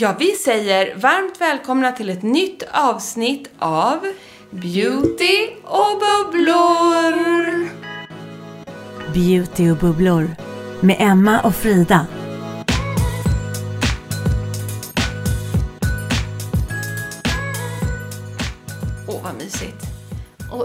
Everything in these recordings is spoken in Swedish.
Ja, vi säger varmt välkomna till ett nytt avsnitt av Beauty och bubblor. Beauty och bubblor med Emma och Frida.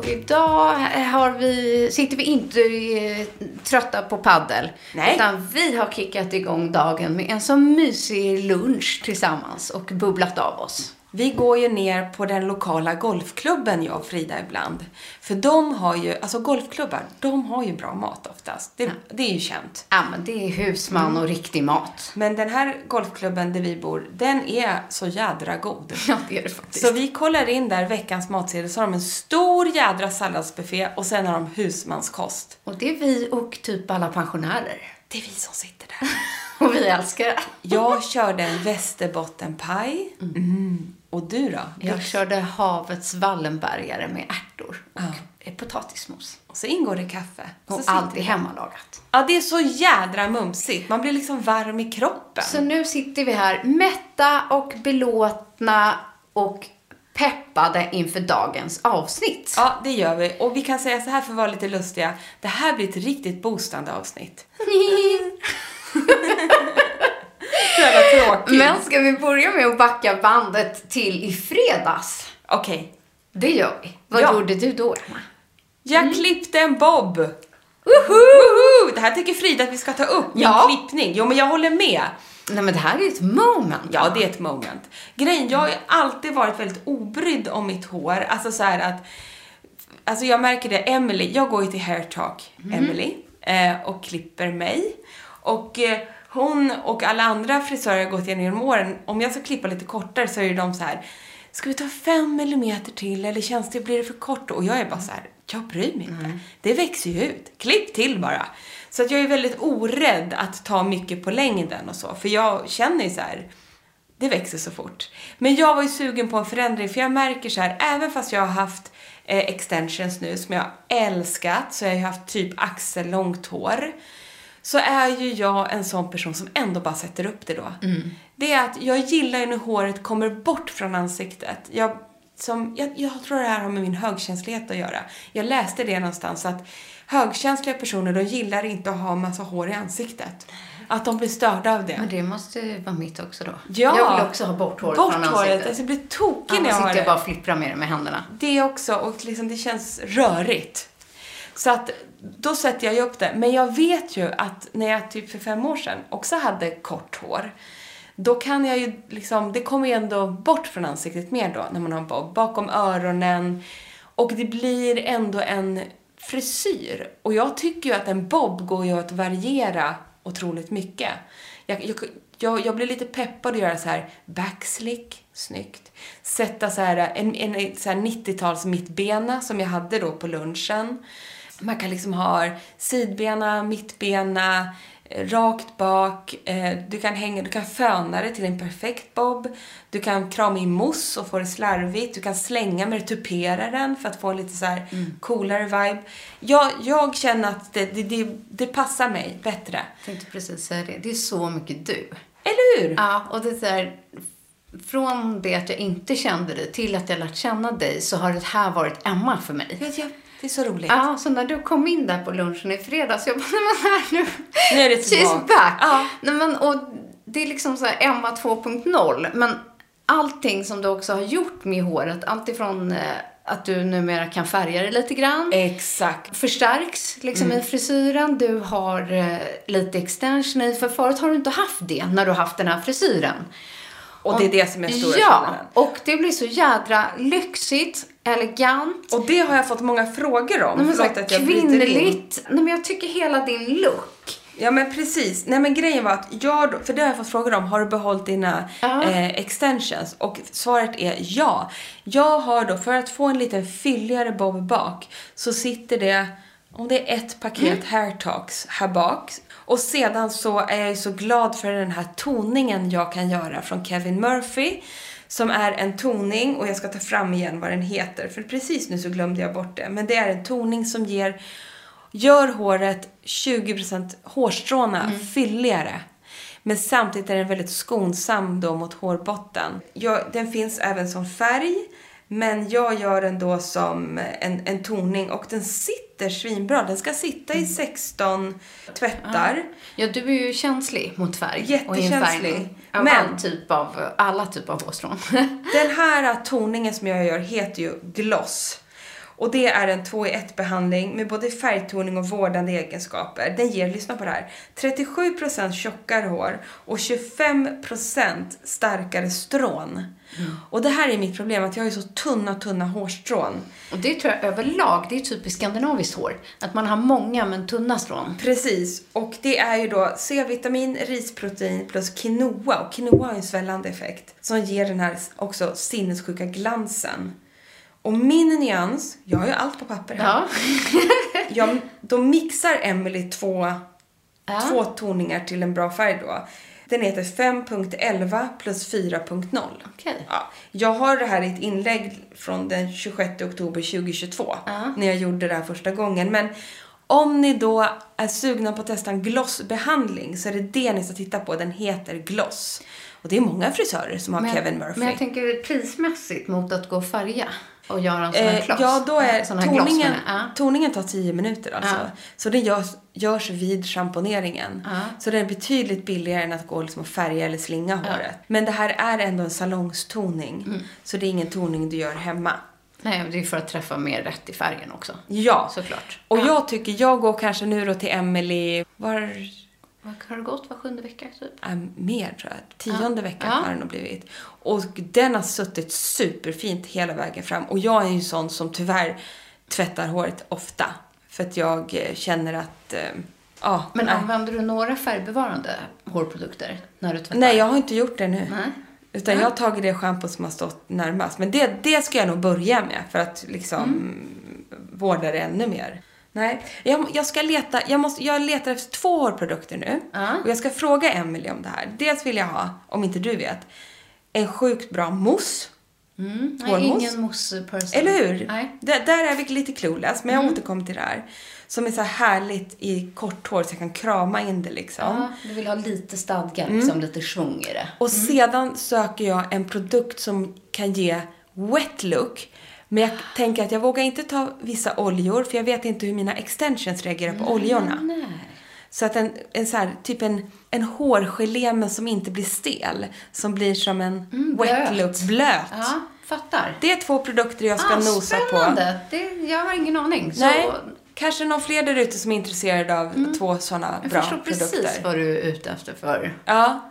Och idag har vi, sitter vi inte eh, trötta på paddel. Nej. Utan vi har kickat igång dagen med en så mysig lunch tillsammans och bubblat av oss. Vi går ju ner på den lokala golfklubben, jag och Frida, ibland. För de har ju, alltså golfklubbar, de har ju bra mat oftast. Det, det är ju känt. Ja, men det är husman och riktig mat. Men den här golfklubben där vi bor, den är så jädra god. Ja, det är det faktiskt. Så vi kollar in där veckans matsedel, så har de en stor jädra salladsbuffé och sen har de husmanskost. Och det är vi och typ alla pensionärer. Det är vi som sitter där. Och vi älskar det. Jag körde en västerbottenpaj. Mm. Och du då? Jag körde havets Wallenbergare med ärtor och potatismos. Och så ingår det kaffe. Och så sitter allt är vi. hemmalagat. Ja, det är så jädra mumsigt. Man blir liksom varm i kroppen. Så nu sitter vi här mätta och belåtna och peppade inför dagens avsnitt. Ja, det gör vi. Och vi kan säga så här för att vara lite lustiga. Det här blir ett riktigt boostande avsnitt. så jävla tråkigt. Men ska vi börja med att backa bandet till i fredags? Okej. Det gör vi. Vad Ja. gjorde du då, Emma? Jag klippte en bob. Woho! Det här tycker Frida att vi ska ta upp. Ja. Min klippning. Jo, men jag håller med. Nej, men det här är ett moment. Ja, det är ett moment. Grejen, jag har ju alltid varit väldigt obrydd om mitt hår. Alltså så här att, alltså jag märker det, Emily, jag går ju till Hair Talk, Emily, eh, och klipper mig. Och eh, hon och alla andra frisörer jag gått igenom genom åren, om jag ska klippa lite kortare så är ju de så här, ska vi ta fem millimeter till eller känns det, blir det för kort? Och jag är bara så här, jag bryr mig inte. Det växer ju ut. Klipp till bara. Så att jag är väldigt orädd att ta mycket på längden och så. För jag känner ju så här, det växer så fort. Men jag var ju sugen på en förändring för jag märker så här, även fast jag har haft eh, extensions nu som jag älskat, så jag har ju haft typ axellångt hår. Så är ju jag en sån person som ändå bara sätter upp det då. Det är att jag gillar ju när håret kommer bort från ansiktet. Jag, som, jag, jag tror det här har med min högkänslighet att göra. Jag läste det någonstans att högkänsliga personer, de gillar inte att ha massa hår i ansiktet. Att de blir störda av det. Men det måste vara mitt också då. Ja. Jag vill också ha bort håret Bort från håret, ansiktet. alltså jag blir tokig när Annars jag har sitter det. jag bara och flipprar med det med händerna. Det också, och liksom det känns rörigt. Så att då sätter jag ju upp det. Men jag vet ju att när jag typ för fem år sedan också hade kort hår, då kan jag ju liksom, det kommer ju ändå bort från ansiktet mer då när man har bob. Bakom öronen. Och det blir ändå en frisyr. Och jag tycker ju att en bob går ju att variera otroligt mycket. Jag, jag, jag, jag blir lite peppad att göra så här backslick, snyggt. Sätta så här en, en så här 90-tals mittbena som jag hade då på lunchen. Man kan liksom ha sidbena, mittbena, eh, rakt bak. Eh, du kan hänga, du kan föna det till en perfekt bob. Du kan krama i mousse och få det slarvigt. Du kan slänga med det, tupera den för att få en lite så här coolare vibe. Jag, jag känner att det, det, det, det passar mig bättre. Jag tänkte precis säga det. Det är så mycket du. Eller hur? Ja, och det är från det att jag inte kände dig till att jag lärt känna dig så har det här varit Emma för mig. Vet jag, det är så roligt. Ja, så när du kom in där på lunchen i fredags, jag bara, nej men här nu. Nu är det She's tillbaka. back. Ja. Nej, men, och det är liksom så här Emma 2.0. Men allting som du också har gjort med håret, alltifrån eh, att du numera kan färga det lite grann. Exakt. Förstärks liksom Mm. i frisyren. Du har eh, lite extension i, för förut har du inte haft det när du har haft den här frisyren. Och det är det som är stora Ja, skillnaden. och det blir så jädra lyxigt, elegant. Och det har jag fått många frågor om. Nej, men så att jag kvinnligt. Nej, men jag tycker hela din look. Ja men precis. Nej men grejen var att jag, för det har jag fått frågor om, har du behållit dina Ja. eh, extensions? Och svaret är ja. Jag har då, för att få en lite fylligare bob bak, så sitter det, om det är ett paket Mm. hair talks här bak. Och sedan så är jag ju så glad för den här toningen jag kan göra från Kevin Murphy. Som är en toning, och jag ska ta fram igen vad den heter, för precis nu så glömde jag bort det. Men det är en toning som ger Gör håret 20% hårstråna fylligare. Men samtidigt är den väldigt skonsam då mot hårbotten. Jag, den finns även som färg. Men jag gör den då som en, en toning och den sitter svinbra. Den ska sitta i 16 tvättar. Ja, du är ju känslig mot färg Jättekänslig. och. Av Men- all typ av, alla typer av hårstrån. Den här toningen som jag gör heter ju Gloss. Och det är en 2 i 1 behandling med både färgtoning och vårdande egenskaper. Den ger, lyssna på det här, 37% tjockare hår och 25% starkare strån. Och det här är mitt problem, att jag har ju så tunna, tunna hårstrån. och det tror jag överlag, det är typiskt skandinaviskt hår. Att man har många men tunna strån. Precis, och det är ju då C-vitamin, risprotein plus quinoa. Och quinoa har ju en svällande effekt som ger den här också sinnessjuka glansen. Och min nyans, jag har ju allt på papper här. Ja. Jag, då mixar Emily två, Ja. två toningar till en bra färg då. Den heter 5.11 plus 4.0. Okej. Ja, jag har det här i ett inlägg från den 26 oktober 2022. Ja. När jag gjorde det här första gången. Men om ni då är sugna på att testa en glossbehandling så är det det ni ska titta på. Den heter Gloss. Och det är många frisörer som har Men, Kevin Murphy. men jag tänker prismässigt mot att gå och färga och göra en sån här Eh, kloss. ja, då är sån här gloss, toningen. Ja. toningen tar 10 minuter alltså. Ja. Så det görs, görs vid schamponeringen. Ja. Så det är betydligt billigare än att gå liksom och färga eller slinga håret. Men det här är ändå en salongstoning. Mm. Så det är ingen toning du gör hemma. Nej, det är för att träffa mer rätt i färgen också. Ja. Såklart. Och Ja. jag tycker, jag går kanske nu då till Emily, var, har det gått? Var sjunde vecka typ? äh, mer tror jag, tionde Ja. veckan Ja. har den nog blivit. Och den har suttit superfint hela vägen fram. Och jag är ju sån som tyvärr tvättar håret ofta. För att jag eh, känner att, eh, ja. Men nej. använder du några färgbevarande hårprodukter när du tvättar? Nej, jag har inte gjort det nu. Nej. Utan jag har tagit det schampo som har stått närmast. Men det, det ska jag nog börja med för att liksom Mm. vårda det ännu mer. Nej, jag, jag ska leta, jag, måste, jag letar efter två hårprodukter nu. Ja. Och jag ska fråga Emily om det här. Dels vill jag ha, om inte du vet, en sjukt bra mousse. Mm. Nej, ingen mousse-person. Eller hur? Nej. Mm. Där, är vi lite clueless, men jag återkommer till det här. Som är så här härligt i kort hår så jag kan krama in det liksom. Ja, du vill ha lite stadga, Mm. liksom lite svung i det. Och sedan söker jag en produkt som kan ge wet look. Men jag tänker att jag vågar inte ta vissa oljor för jag vet inte hur mina extensions reagerar på oljorna. Nej. Så att en, en så här, typ en, en hårgelé men som inte blir stel. Som blir som en wet Mm, blöt. look, blöt. Ja, fattar. Det är två produkter jag ska ah, nosa på. spännande. Det, jag har ingen aning. Så Nej, kanske någon fler där ute som är intresserade av två sådana Mm. jag bra förstår produkter. precis vad du är ute efter för, Ja,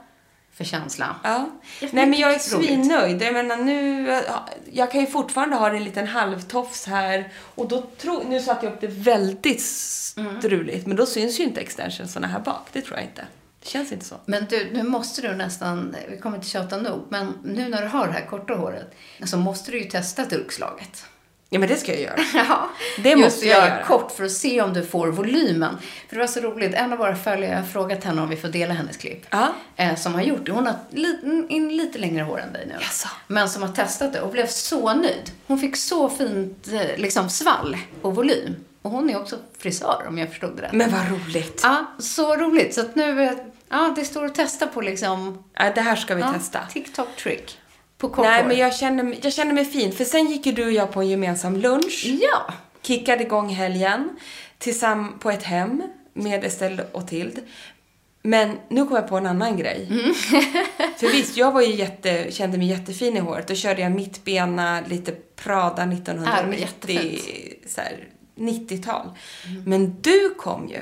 för känsla. Ja. Jag Nej men jag är svinnöjd. Jag menar nu, ja, jag kan ju fortfarande ha en liten halvtofs här. Och då tro, nu satte jag upp det väldigt Mm. struligt. Men då syns ju inte extensionsarna här bak. Det tror jag inte. Det känns inte så. Men du, nu måste du nästan, vi kommer inte tjata nog, men nu när du har det här korta håret så måste du ju testa durkslaget. Ja men det ska jag göra. Ja, Det måste jag göra göra. kort för att se om du får volymen. För det var så roligt, en av våra följare, jag har frågat henne om vi får dela hennes klipp. Ja. Eh, som har gjort det. Hon har lite, in lite längre hår än dig nu. Jaså? Men som har testat det och blev så nöjd. Hon fick så fint eh, liksom svall och volym. Och hon är också frisör om jag förstod det rätt. Men vad roligt. Ja, så roligt. Så att nu, eh, ja, det står att testa på liksom Ja, det här ska vi ja, testa. TikTok-trick. På kort Nej, men jag känner, mig- jag känner mig fin. För sen gick ju du och jag på en gemensam lunch. Ja. Kickade igång helgen tillsammans på ett hem med Estelle och Tild. Men nu kom jag på en annan grej. Mm. För visst, jag var ju jätte, kände mig jättefin i håret. Då körde jag mittbena, lite Prada Ja, det var 1990, jättefint. så här, 90-tal. Mm. Men du kom ju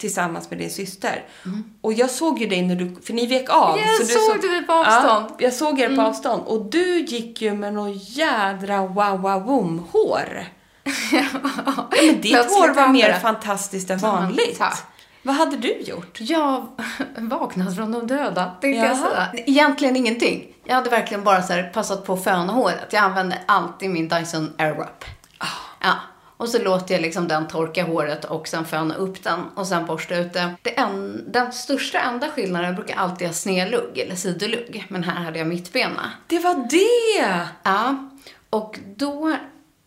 tillsammans med din syster. Och jag såg ju dig när du, för ni vek av. Mm. Jag du såg dig på avstånd. Mm. Ja, jag såg er på avstånd. Och du gick ju med något jädra wow wow boom hår ja, men ditt Plötsligt hår var mer det. fantastiskt än Ja, vanligt. tack. Vad hade du gjort? Jag vaknade från de döda, tänkte jag säga. Egentligen ingenting. Jag hade verkligen bara så här passat på att föna håret. Jag använde alltid min Dyson Airwrap. Ah. Ja. Och så låter jag liksom den torka håret och sen föna upp den och sen borsta ut det. det en, den största enda skillnaden, brukar alltid ha snedlugg eller sidolugg. Men här hade jag mittbena. Det var det! Ja. Och då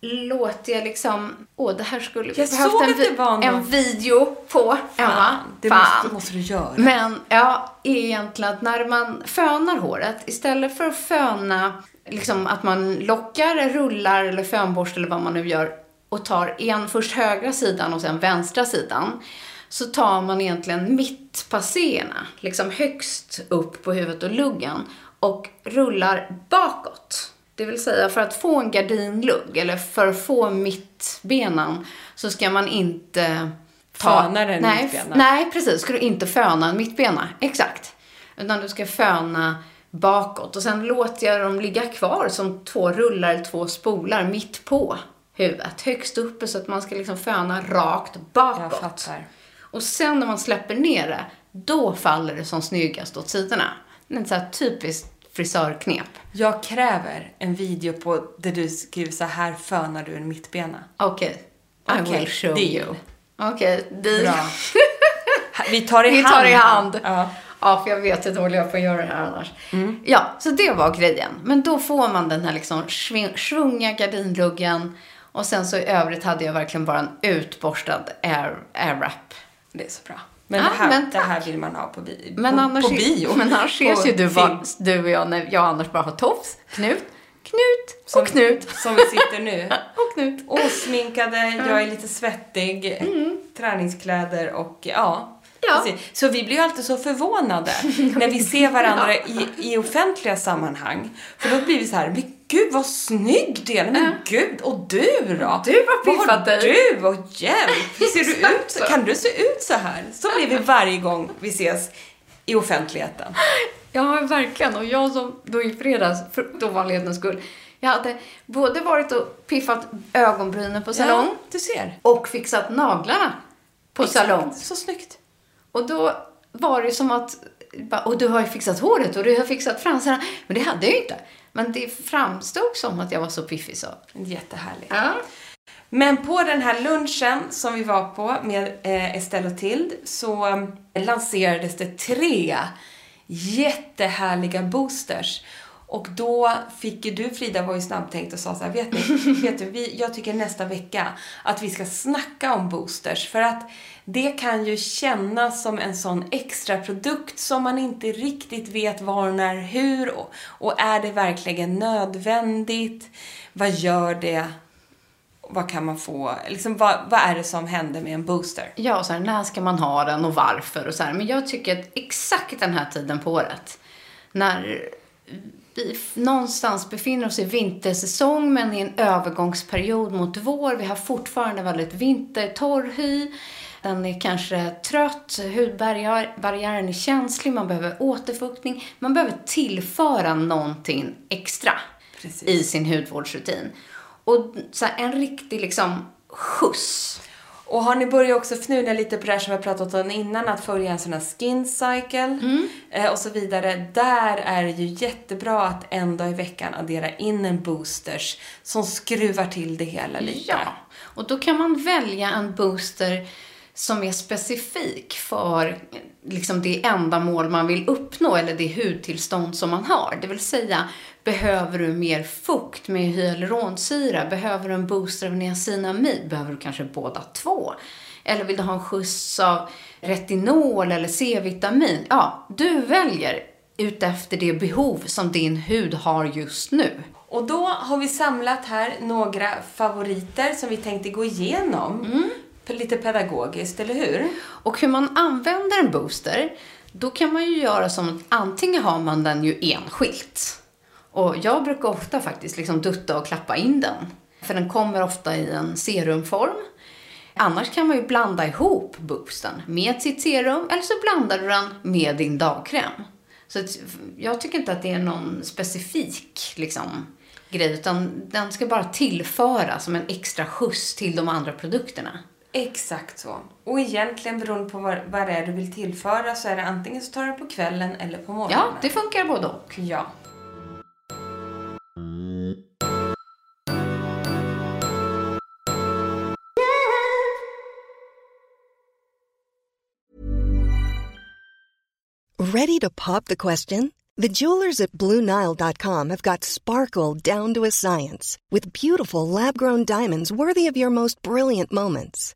låter jag liksom... Åh, det här skulle vi Jag behövt en, vi- någon- en video på, Emma. det Fan. måste, måste du göra. Men ja, egentligen att när man fönar håret, istället för att föna, liksom att man lockar, rullar eller fönborst eller vad man nu gör och tar en först högra sidan och sen vänstra sidan, så tar man egentligen mittpasséerna, liksom högst upp på huvudet och luggen och rullar bakåt. Det vill säga för att få en gardinlugg eller för att få mittbenan så ska man inte Föna den nej, mittbena. Nej, precis. Ska du inte föna en mittbena. Exakt. Utan du ska föna bakåt. Och sen låter jag dem ligga kvar som två rullar eller två spolar mitt på huvudet. Högst uppe så att man ska liksom föna rakt Jag bakåt. fattar. Och sen när man släpper ner det, då faller det som snyggast åt sidorna. Det är ett så här typiskt frisörknep. Jag kräver en video på där du skriver så här fönar du en mittbena. Okej. I Okej, will show deal. you. Okej, deal. Bra. Vi tar i Vi hand. tar i hand. Ja. Ja, för jag vet hur dålig jag att göra det här annars. Mm. Ja, så det var grejen. Men då får man den här liksom svunga gardinluggen. Och sen så i övrigt hade jag verkligen bara en utborstad air, airwrap. Det är så bra. Men, Ja, det, här, men det här vill man ha på, bi- Men på, annars, på bio. Men annars ses ju du, bara, du och jag när jag Anders bara har tofs, knut, knut Som- och knut Som vi sitter nu. och knut. Osminkade, jag är lite svettig, träningskläder och ja. Ja. precis. Så vi blir ju alltid så förvånade när vi ser varandra i, i offentliga sammanhang. För då blir vi så här, men gud vad snygg du är! Men gud, och du då? Du Vad piffat dig. du? Och hjälp! Ser du Exakt ut? Kan du se ut så här? Så blir vi varje gång vi ses i offentligheten. Ja, verkligen. Och jag som då i fredags, för ovanlighetens skull, jag hade både varit och piffat ögonbrynen på salong Ja, du ser. och fixat naglarna på salong. Så snyggt. Och då var det som att, och du har ju fixat håret och du har fixat fransarna. Men det hade jag ju inte. Men det framstod som att jag var så piffig så. Jättehärligt. Ja. Men på den här lunchen som vi var på med eh, Estelle och Tild så eh, lanserades det tre jättehärliga boosters. Och då fick du, Frida, var ju snabbtänkt och sa så här, vet ni, vet du, vi, jag tycker nästa vecka att vi ska snacka om boosters. För att det kan ju kännas som en sån extra produkt som man inte riktigt vet var, när, hur och, och är det verkligen nödvändigt? Vad gör det? vad kan man få, liksom vad, vad är det som händer med en booster? Ja, och så här, när ska man ha den och varför och så här. Men jag tycker att exakt den här tiden på året, när vi någonstans befinner oss i vintersäsong men i en övergångsperiod mot vår. Vi har fortfarande väldigt vintertorr hy. Den är kanske trött, hudbarriären är känslig, man behöver återfuktning. Man behöver tillföra någonting extra Precis. i sin hudvårdsrutin. Och så här, en riktig liksom skjuts. Och har ni börjat också fnuna lite på det här som vi pratat om innan, att följa en sån här skin cycle eh, och så vidare. Där är det ju jättebra att en dag i veckan addera in en boosters som skruvar till det hela lite. Ja, och då kan man välja en booster som är specifik för liksom det ändamål man vill uppnå eller det hudtillstånd som man har. Det vill säga, behöver du mer fukt med hyaluronsyra? Behöver du en booster av niacinamid? Behöver du kanske båda två? Eller vill du ha en skjuts av retinol eller C-vitamin? Ja, du väljer utefter det behov som din hud har just nu. Och då har vi samlat här några favoriter som vi tänkte gå igenom. Mm. Lite pedagogiskt, eller hur? Och hur man använder en booster, då kan man ju göra som att antingen har man den ju enskilt. Och jag brukar ofta faktiskt liksom dutta och klappa in den. För den kommer ofta i en serumform. Annars kan man ju blanda ihop boosten med sitt serum eller så blandar du den med din dagkräm. Så jag tycker inte att det är någon specifik liksom, grej utan den ska bara tillföra som en extra skjuts till de andra produkterna. Exakt så. Och egentligen beroende på vad, vad det är du vill tillföra så är det antingen så tar du det på kvällen eller på morgonen. Ja, det funkar både och. Ja. Ready to pop the question? The jewelers at BlueNile.com have got sparkle down to a science with beautiful lab grown diamonds worthy of your most brilliant moments.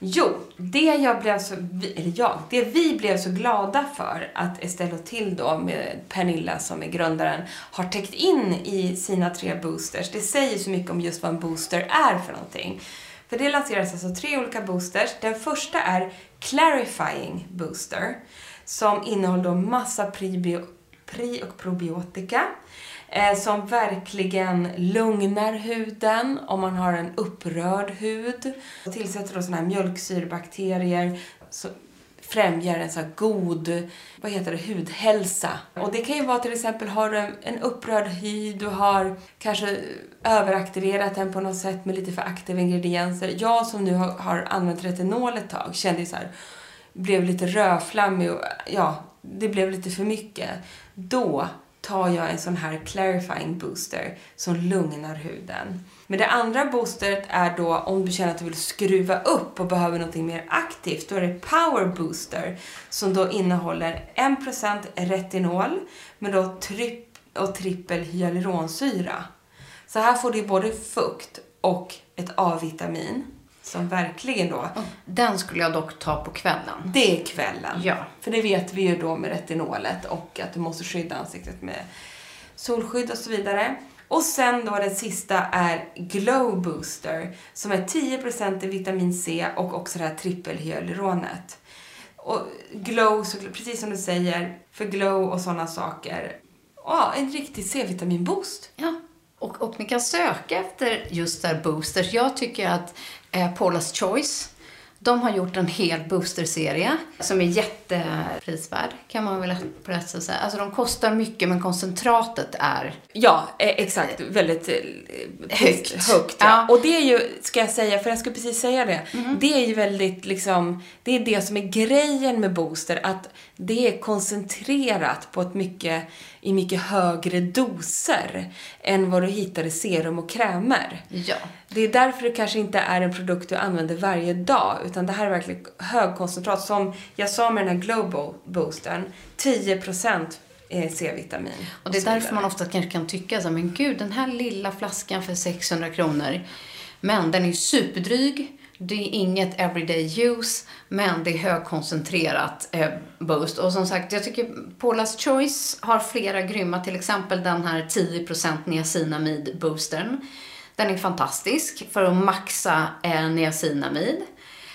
Jo, det jag blev så, eller jag, det vi blev så glada för att Estelle Till då med Pernilla som är grundaren har täckt in i sina tre boosters. Det säger så mycket om just vad en booster är för någonting. För det lanseras alltså tre olika boosters. Den första är Clarifying Booster som innehåller då massa prebiotika pri och probiotika eh, som verkligen lugnar huden om man har en upprörd hud. Och tillsätter då såna här mjölksyrebakterier som främjar en så här god, vad heter det, hudhälsa. Och det kan ju vara till exempel, har du en upprörd hy, du har kanske överaktiverat den på något sätt med lite för aktiva ingredienser. Jag som nu har, har använt retinol ett tag kände ju så här, blev lite rödflammig och ja, det blev lite för mycket. Då tar jag en sån här clarifying booster som lugnar huden. Men det andra boosteret är då om du känner att du vill skruva upp och behöver något mer aktivt. Då är det Power Booster som då innehåller 1% retinol men då tripp och trippel hyaluronsyra. Så här får du både fukt och ett A-vitamin som verkligen då... Den skulle jag dock ta på kvällen. Det är kvällen. Ja. För det vet vi ju då med retinolet och att du måste skydda ansiktet med solskydd och så vidare. Och sen då det sista är Glow Booster som är 10% i vitamin C och också det här trippelhyaluronet. Och glow, precis som du säger, för glow och sådana saker. Ja, en riktig C-vitaminboost. Ja, och, och ni kan söka efter just där boosters. Jag tycker att eh, Paula's Choice, de har gjort en hel boosterserie som är jätteprisvärd, kan man väl på rätt sätt säga. Alltså de kostar mycket, men koncentratet är Ja, eh, exakt. Väldigt eh, Högt. högt ja. Ja. Och det är ju, ska jag säga, för jag skulle precis säga det. Det är ju väldigt liksom, det är det som är grejen med booster, att det är koncentrerat på ett mycket, i mycket högre doser än vad du hittar i serum och krämer. Ja. Det är därför det kanske inte är en produkt du använder varje dag, utan det här är verkligen högkoncentrat. Som jag sa med den här Global Boostern, 10% eh, C-vitamin. Och det är så därför man ofta kanske kan tycka så här, men gud, den här lilla flaskan för 600 kronor. Men den är superdryg. Det är inget everyday use, men det är högkoncentrerat eh, boost. Och som sagt, jag tycker Paula's Choice har flera grymma, till exempel den här 10% niacinamid-boostern. Den är fantastisk för att maxa eh, niacinamid.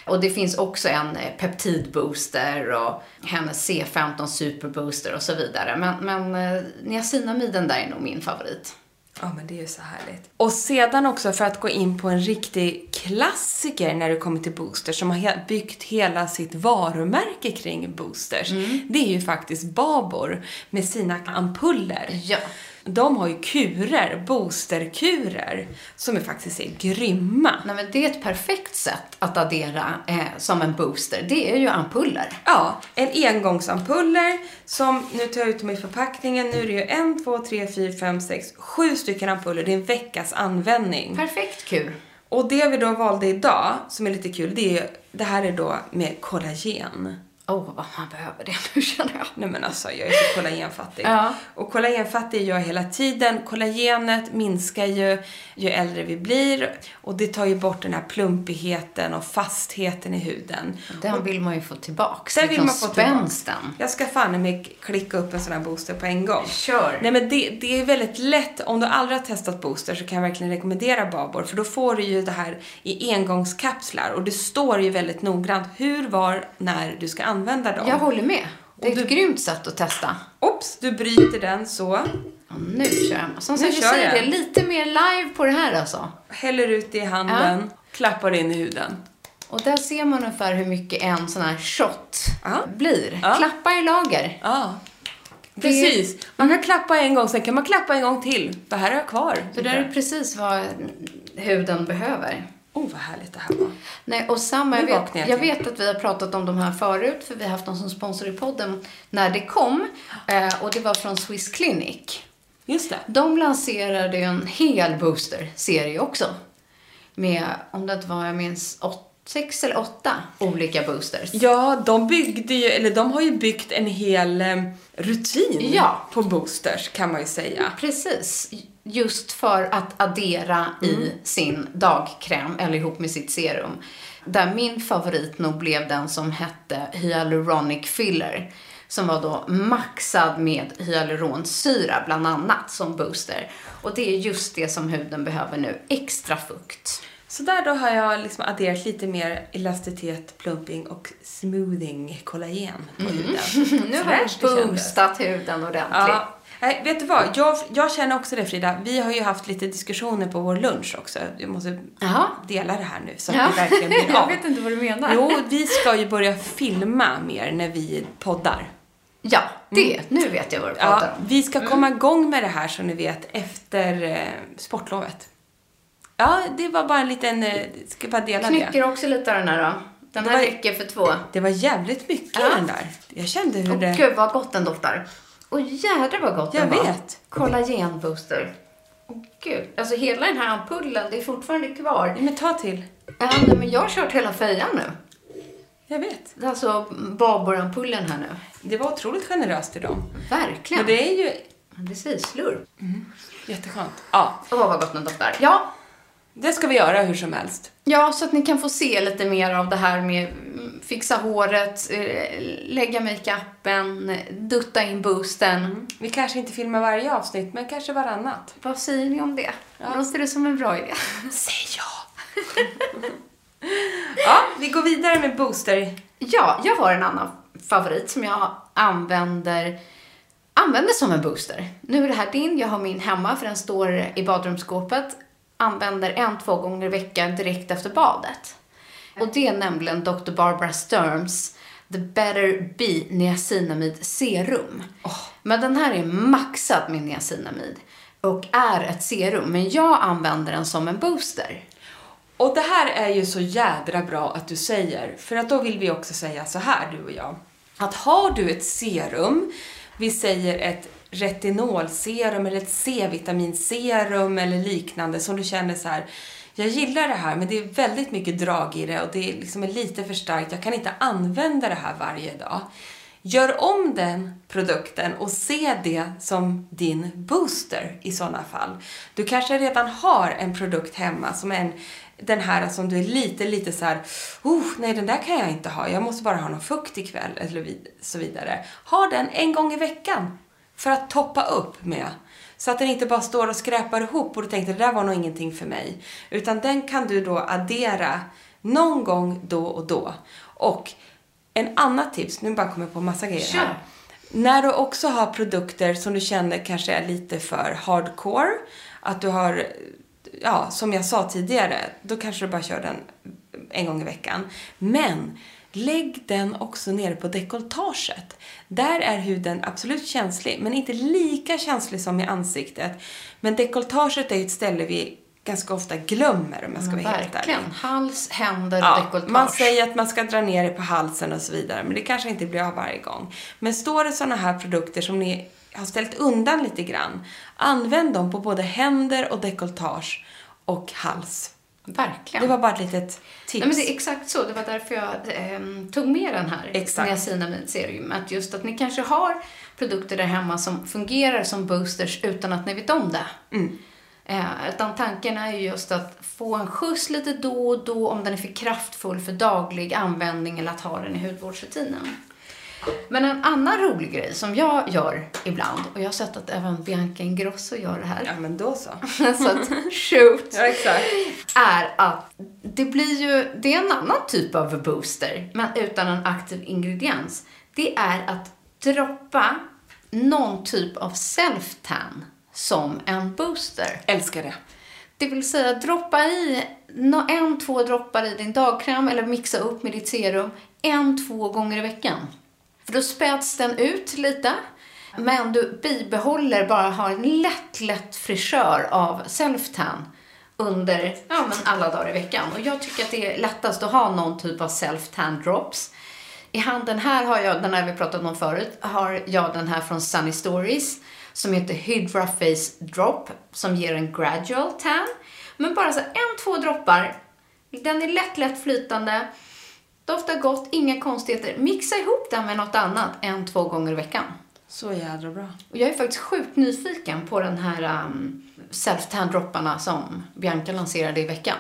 Och det finns också en eh, peptidbooster och hennes C15 superbooster och så vidare. Men, men eh, niacinamiden där är nog min favorit. Ja, men det är ju så härligt. Och sedan också för att gå in på en riktig klassiker när det kommer till boosters som har byggt hela sitt varumärke kring boosters. Det är ju faktiskt Babor med sina ampuller. Ja. De har ju kurer, boosterkurer, som är faktiskt är grymma. Nej, men det är ett perfekt sätt att addera eh, som en booster. Det är ju ampuller. Ja, en engångsampuller som, nu tar jag ut dem i förpackningen, nu är det ju en, två, tre, fyra, fem, sex, sju stycken ampuller. Det är en veckas användning. Perfekt kur. Och det vi då valde idag, som är lite kul, det är det här är då med kollagen. Åh, oh, vad man behöver det nu känner jag. Nej men alltså, jag är så kollagenfattig. Ja. Och kollagenfattig är jag hela tiden. Kollagenet minskar ju ju äldre vi blir och det tar ju bort den här plumpigheten och fastheten i huden. Den vill man ju få tillbaks. Sen vill liksom man få spänsten. tillbaka. Jag ska fan mig klicka upp en sån här booster på en gång. Kör. Nej men det, det är väldigt lätt, om du aldrig har testat booster så kan jag verkligen rekommendera Babor för då får du ju det här i engångskapslar och det står ju väldigt noggrant hur, var, när du ska använda dem. Jag håller med. Det är Och ett du- grymt sätt att testa. Oops, du bryter den så. Och nu kör jag. Som sagt, kör säger jag. det, lite mer live på det här alltså. Häller ut det i handen, klappar in i huden. Och där ser man ungefär hur mycket en sån här shot Ja. blir. Ja. Klappa i lager. Ja. Precis. Man kan klappa en gång, sen kan man klappa en gång till. Det här har jag kvar. Det där är precis vad huden behöver. Oh, vad härligt det här var. Nej, och samma, jag vet, jag vet att vi har pratat om de här förut, för vi har haft dem som sponsor i podden när det kom. Eh, och det var från Swiss Clinic. Just det. De lanserade ju en hel booster-serie också. Med, om det inte var, jag minns, åt, sex eller åtta olika boosters. Ja, de byggde ju, eller de har ju byggt en hel eh, rutin Ja. på boosters kan man ju säga. Precis. Just för att addera i sin dagkräm eller ihop med sitt serum. Där min favorit nog blev den som hette Hyaluronic Filler. Som var då maxad med hyaluronsyra bland annat som booster. Och det är just det som huden behöver nu. Extra fukt. Så där då har jag liksom adderat lite mer elasticitet, plumping och smoothing kollagen på huden. Mm. Nu har Fräscht du boostat huden ordentligt. Ja. Nej, vet du vad? Jag, jag känner också det Frida. Vi har ju haft lite diskussioner på vår lunch också. Jag måste Jaha. dela det här nu så att Ja. det verkligen blir jag av. vet inte vad du menar. Jo, vi ska ju börja filma mer när vi poddar. Ja, det. Nu vet jag vad du pratar Mm. Ja, om. vi ska komma igång med det här som ni vet efter eh, sportlovet. Ja, det var bara en liten, eh, ska bara dela det. Knycker också lite av den här då. Den Det här var- räcker för två. Det var jävligt mycket Ja. den där. Jag kände hur Åh det... gud vad gott den doftar. Och jädrar vad gott Jag den var. vet. Kollagenbooster. Åh gud. Alltså hela den här ampullen, det är fortfarande kvar. Men ta till. Ja, nej, men jag har kört hela fejan nu. Jag vet. Det alltså Babor-ampullen här nu. Det var otroligt generöst dem. Verkligen. Men det är ju Precis, slurp. jätteskönt. Ja, Åh vad gott den doftar. Ja, det ska vi göra hur som helst. Ja, så att ni kan få se lite mer av det här med mm, fixa håret, eh, lägga makeupen, dutta in boosten. Vi kanske inte filmar varje avsnitt, men kanske varannat. Vad säger ni om det? Låter det som en bra idé? Säg ja! ja, vi går vidare med booster. Ja, jag har en annan favorit som jag använder, använder som en booster. Nu är det här din, jag har min hemma för den står i badrumsskåpet. Använder en, två gånger i veckan direkt efter badet. Och det är nämligen Dr. Barbara Sturms The Better Be Niacinamide Serum. Men den här är maxad med niacinamid och är ett serum, men jag använder den som en booster. Och det här är ju så jädra bra att du säger, för att då vill vi också säga så här, du och jag. Att har du ett serum, vi säger ett retinolserum eller ett C-vitaminserum eller liknande som du känner så här, jag gillar det här men det är väldigt mycket drag i det och det är liksom är lite för starkt, jag kan inte använda det här varje dag. Gör om den produkten och se det som din booster i sådana fall. Du kanske redan har en produkt hemma som är en, den här som du är lite, lite så här, oh, nej den där kan jag inte ha, jag måste bara ha någon fukt ikväll, eller så vidare. Ha den en gång i veckan för att toppa upp med. Så att den inte bara står och skräpar ihop och du tänkte det där var nog ingenting för mig. Utan den kan du då addera någon gång då och då. Och en annat tips, nu bara kommer jag på massa grejer här. När du också har produkter som du känner kanske är lite för hardcore, att du har, ja, som jag sa tidigare, då kanske du bara kör den en gång i veckan. Men lägg den också nere på dekolletaget. Där är huden absolut känslig, men inte lika känslig som i ansiktet. Men dekolletaget är ju ett ställe vi ganska ofta glömmer om jag ska vara helt ärlig. Hals, händer, Ja, dekolletage. man säger att man ska dra ner det på halsen och så vidare, men det kanske inte blir av varje gång. Men står det sådana här produkter som ni har ställt undan lite grann, använd dem på både händer och dekolletage och hals. Verkligen. Det var bara ett litet tips. Nej, men det är exakt så. Det var därför jag ehm, tog med den här Exakt. serum. Att just att ni kanske har produkter där hemma som fungerar som boosters utan att ni vet om det. Mm. Eh, utan tanken är ju just att få en skjuts lite då och då om den är för kraftfull för daglig användning eller att ha den i hudvårdsrutinen. Men en annan rolig grej som jag gör ibland, och jag har sett att även Bianca Ingrosso gör det här. Ja, men då så. så att, shoot! Ja, exakt. är att det blir ju, det är en annan typ av booster, men utan en aktiv ingrediens. Det är att droppa någon typ av self-tan som en booster. Älskar det. Det vill säga droppa i en, två droppar i din dagkräm eller mixa upp med ditt serum en, två gånger i veckan. För då späds den ut lite, men du bibehåller bara har en lätt, lätt frisör av self-tan under ja, men alla dagar i veckan. Och jag tycker att det är lättast att ha någon typ av self-tan drops. I handen här har jag, den här vi pratat om förut, har jag den här från Sunny Stories som heter Hydra Face Drop som ger en gradual tan. Men bara så en, två droppar. Den är lätt, lätt flytande. Doftar gott, inga konstigheter. Mixa ihop den med något annat en, två gånger i veckan. Så jädra bra. Och jag är faktiskt sjukt nyfiken på den här um, self-tan-dropparna som Bianca lanserade i veckan.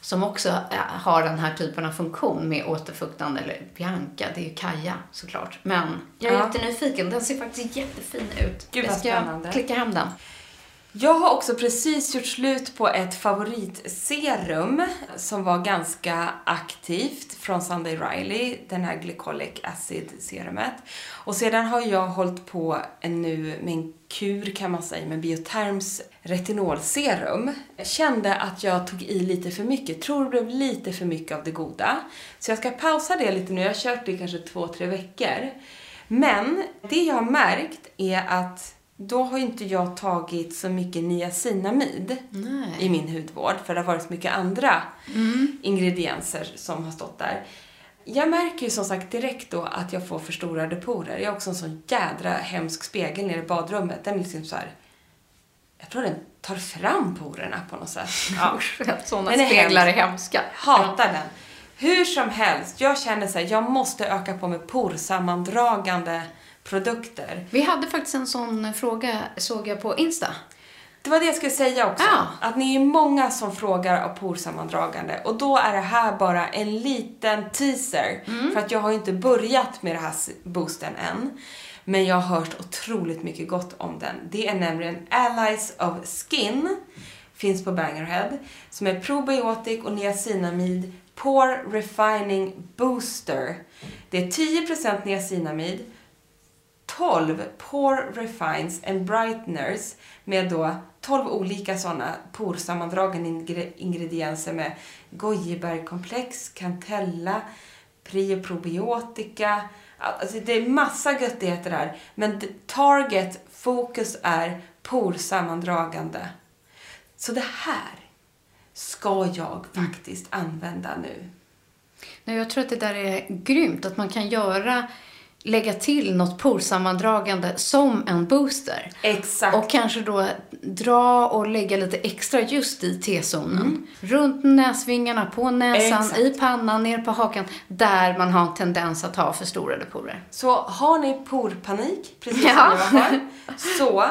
Som också eh, har den här typen av funktion med återfuktande, eller Bianca, det är ju Kaja såklart. Men jag är Ja. jättenyfiken, den ser faktiskt jättefin ut. Gud, jag vad ska spännande. klicka hem den. Jag har också precis gjort slut på ett favoritserum som var ganska aktivt från Sunday Riley, den här Glycolic Acid serumet. Och sedan har jag hållit på nu med en kur kan man säga med Bioterms retinolserum. Jag kände att jag tog i lite för mycket, tror det blev lite för mycket av det goda. Så jag ska pausa det lite nu, jag har kört det i kanske två, tre veckor. Men det jag har märkt är att då har inte jag tagit så mycket niacinamid i min hudvård för det har varit så mycket andra ingredienser som har stått där. Jag märker ju som sagt direkt då att jag får förstorade porer. Jag har också en sån jädra hemsk spegel nere i badrummet. Den är liksom så här. Jag tror den tar fram porerna på något sätt. Ja. Sådana är speglar är hemsk. hemska. Hatar den. Hur som helst, jag känner så här, jag måste öka på med porsammandragande produkter. Vi hade faktiskt en sån fråga, såg jag på Insta. Det var det jag skulle säga också. Ja. Att ni är många som frågar av porsammandragande. Och då är det här bara en liten teaser. För att jag har ju inte börjat med det här boosten än. Men jag har hört otroligt mycket gott om den. Det är nämligen Allies of Skin. Finns på Bangerhead. Som är probiotik och niacinamid Pore Refining Booster. Det är 10% niacinamid, 12 Pore Refines and Brighteners med då 12 olika sådana porsammandragande ingre- ingredienser med gojibärkomplex, cantella, prioprobiotika. Alltså det är massa göttigheter där. Men target fokus är porsammandragande. Så det här ska jag faktiskt använda nu. Nej, jag tror att det där är grymt, att man kan göra lägga till något porsammandragande som en booster. Exakt. Och kanske då dra och lägga lite extra just i T-zonen. Runt näsvingarna, på näsan, Exakt. i pannan, ner på hakan. Där man har en tendens att ha förstorade porer. Så har ni porpanik, precis Ja. som jag har, så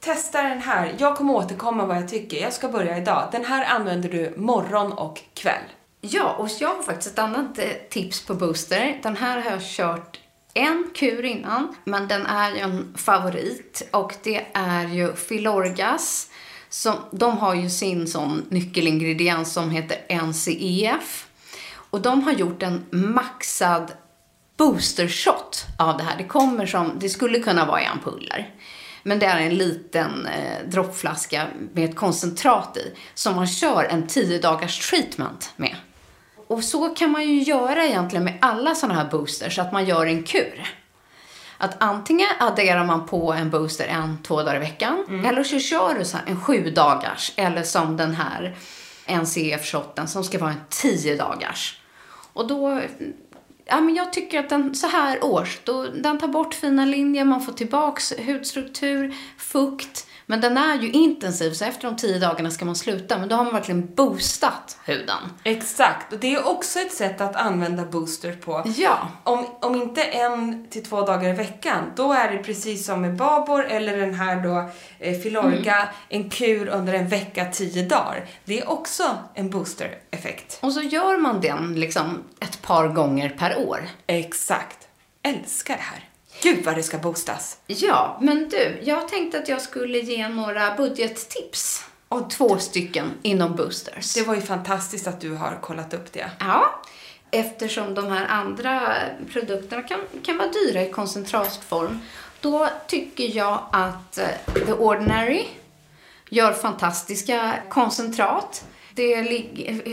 testa den här. Jag kommer återkomma vad jag tycker. Jag ska börja idag. Den här använder du morgon och kväll. Ja, och jag har faktiskt ett annat eh, tips på booster. Den här har jag kört en kur innan, men den är ju en favorit. Och det är ju Filorgas. Som, de har ju sin sån nyckelingrediens som heter NCEF. Och de har gjort en maxad boostershot av det här. Det kommer som, det skulle kunna vara i ampuller. Men det är en liten eh, droppflaska med ett koncentrat i som man kör en 10 dagars treatment med. Och så kan man ju göra egentligen med alla sådana här boosters, att man gör en kur. Att antingen adderar man på en booster en, två dagar i veckan, eller så kör du så en sju dagars, eller som den här NCF-shotten som ska vara en 10 dagars. Och då, ja men jag tycker att den så här års, då, den tar bort fina linjer, man får tillbaks hudstruktur, fukt. Men den är ju intensiv, så efter de 10 dagarna ska man sluta. Men då har man verkligen boostat huden. Exakt, och det är också ett sätt att använda booster på. Ja. Om, om inte en till två dagar i veckan, då är det precis som med Babor eller den här då eh, Filorga, Mm. en kur under en vecka, tio dagar. Det är också en booster-effekt. Och så gör man den liksom ett par gånger per år. Exakt. Älskar det här. Gud vad det ska boostas. Ja, men du, jag tänkte att jag skulle ge några budgettips. Och två stycken inom boosters. Det var ju fantastiskt att du har kollat upp det. Ja, eftersom de här andra produkterna kan, kan vara dyra i koncentratform. Då tycker jag att eh, The Ordinary gör fantastiska koncentrat. Det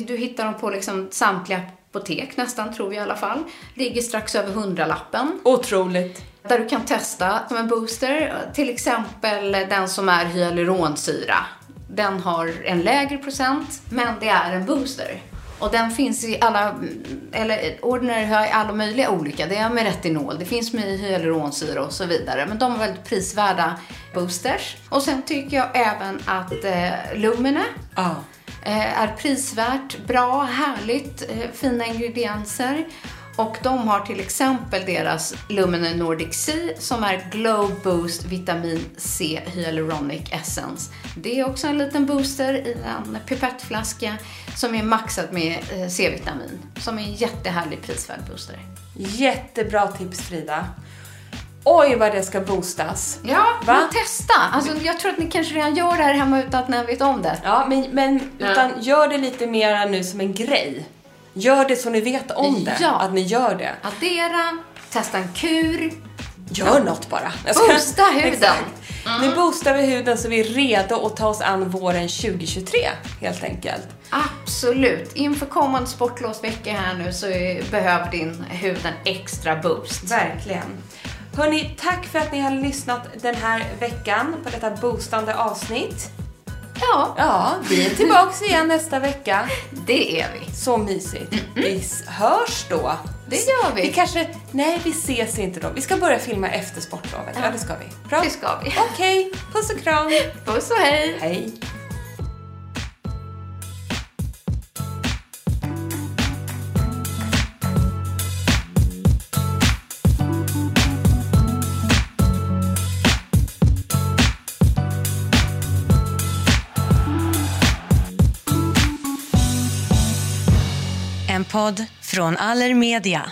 du hittar dem på liksom samtliga apotek nästan, tror jag i alla fall. Ligger strax över hundralappen. Otroligt. Där du kan testa som en booster. Till exempel den som är hyaluronsyra. Den har en lägre procent, men det är en booster. Och den finns i alla, eller Ordinary har alla möjliga olika. Det är med retinol, det finns med hyaluronsyra och så vidare. Men de är väldigt prisvärda boosters. Och sen tycker jag även att eh, Lumene Ja. eh, är prisvärt, bra, härligt, eh, fina ingredienser. Och de har till exempel deras Lumene Nordic C som är Glow Boost Vitamin C Hyaluronic Essence. Det är också en liten booster i en pipettflaska som är maxad med eh, C-vitamin. Som är en jättehärlig prisvärd booster. Jättebra tips Frida. Oj vad det ska boostas. Ja, Va? men testa! Alltså, jag tror att ni kanske redan gör det här hemma utan att ni vet om det. Ja, men, men Ja. utan gör det lite mer nu som en grej. Gör det så ni vet om det. Ja. Att ni gör det. Addera, testa en kur, Gör något bara. Boosta huden. Exakt. Nu boostar vi huden så vi är redo att ta oss an våren 2023 helt enkelt. Absolut. Inför kommande sportlovsvecka här nu så behöver din hud en extra boost. Verkligen. Hörni, tack för att ni har lyssnat den här veckan på detta boostande avsnitt. Ja, Ja, vi är tillbaks igen nästa vecka. det är vi. Så mysigt. Vi s- hörs då. Det gör vi. Vi kanske... Nej, vi ses inte då. Vi ska börja filma efter sportlovet. Ja, det ska vi. Bra. Det ska vi. Okej, puss och kram. Puss och hej! Hej. Podd från Allermedia.